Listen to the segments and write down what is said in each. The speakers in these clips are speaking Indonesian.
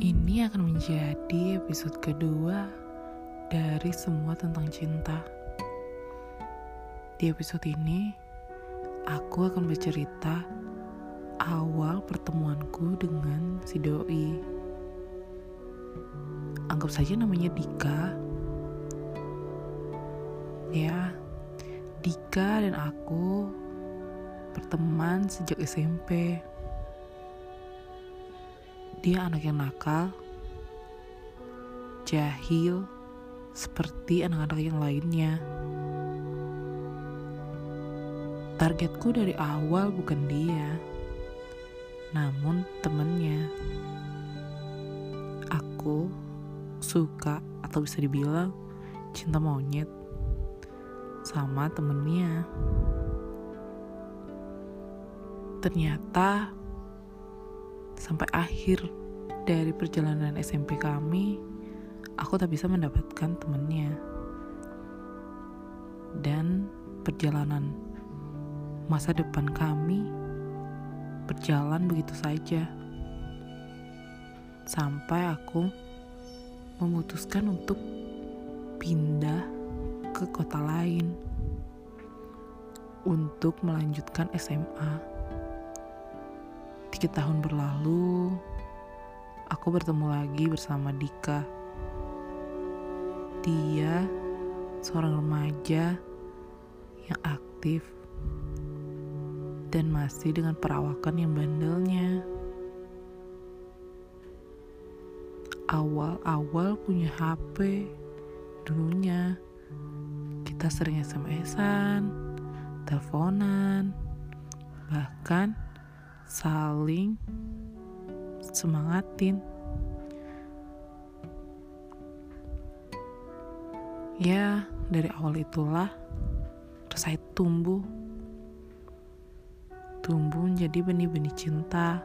Ini akan menjadi episode kedua dari semua tentang cinta. Di episode ini, aku akan bercerita awal pertemuanku dengan si doi. Anggap saja namanya Dika. Ya, Dika dan aku berteman sejak SMP. Dia anak yang nakal, jahil, seperti anak-anak yang lainnya. Targetku dari awal bukan dia, namun temennya. Aku suka atau bisa dibilang cinta monyet sama temennya. Ternyata sampai akhir dari perjalanan SMP kami, aku tak bisa mendapatkan temennya. Dan perjalanan masa depan kami berjalan begitu saja. Sampai aku memutuskan untuk pindah ke kota lain untuk melanjutkan SMA. Tiga tahun berlalu, aku bertemu lagi bersama Dika. Dia seorang remaja yang aktif dan masih dengan perawakan yang bandelnya. Awal-awal punya HP, dulunya kita sering SMS-an, teleponan, bahkan saling semangatin. Ya, dari awal itulah rasa itu tumbuh. Tumbuh menjadi benih-benih cinta.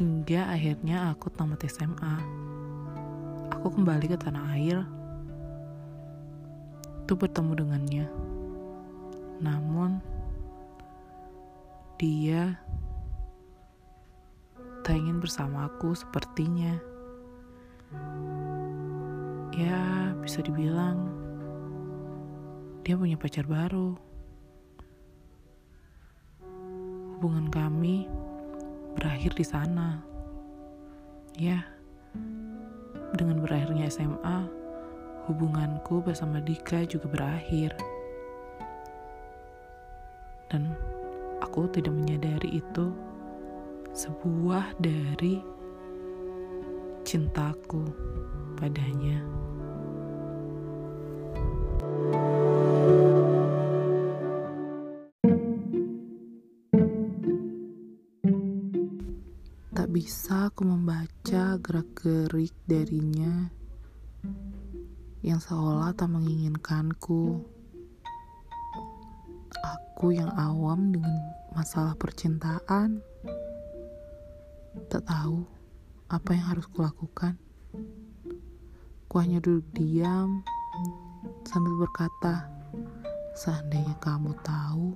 Hingga akhirnya aku tamat SMA. Aku kembali ke tanah air. Itu bertemu dengannya. Namun, dia tak ingin bersama aku sepertinya. Ya, bisa dibilang dia punya pacar baru. Hubungan kami berakhir di sana. Ya, dengan berakhirnya SMA, hubunganku bersama Dika juga berakhir. Dan aku tidak menyadari itu sebuah dari cintaku padanya. Tak bisa aku membaca gerak-gerik darinya yang seolah tak menginginkanku. Aku yang awam dengan masalah percintaan, tak tahu apa yang harus kulakukan. Ku hanya duduk diam sambil berkata, seandainya kamu tahu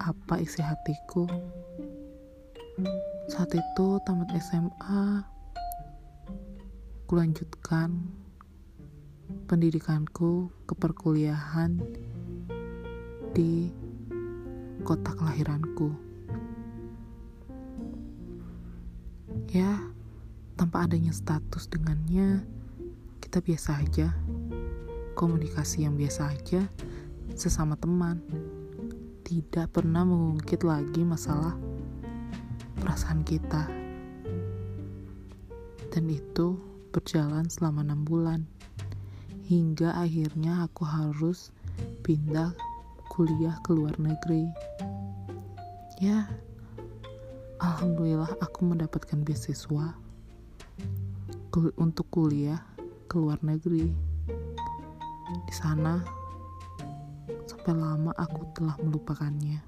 apa isi hatiku. Saat itu tamat SMA, kulanjutkan pendidikanku ke perkuliahan di kota kelahiranku. Ya, tanpa adanya status dengannya, kita biasa aja. Komunikasi yang biasa aja sesama teman. Tidak pernah mengungkit lagi masalah perasaan kita. Dan itu berjalan selama enam bulan. Hingga akhirnya aku harus pindah kuliah ke luar negeri. Ya, alhamdulillah aku mendapatkan beasiswa untuk kuliah ke luar negeri. Di sana, sampai lama aku telah melupakannya.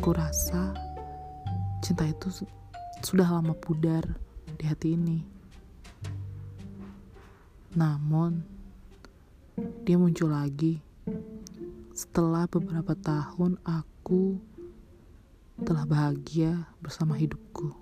Kurasa cinta itu sudah lama pudar di hati ini. Namun, dia muncul lagi setelah beberapa tahun aku telah bahagia bersama hidupku.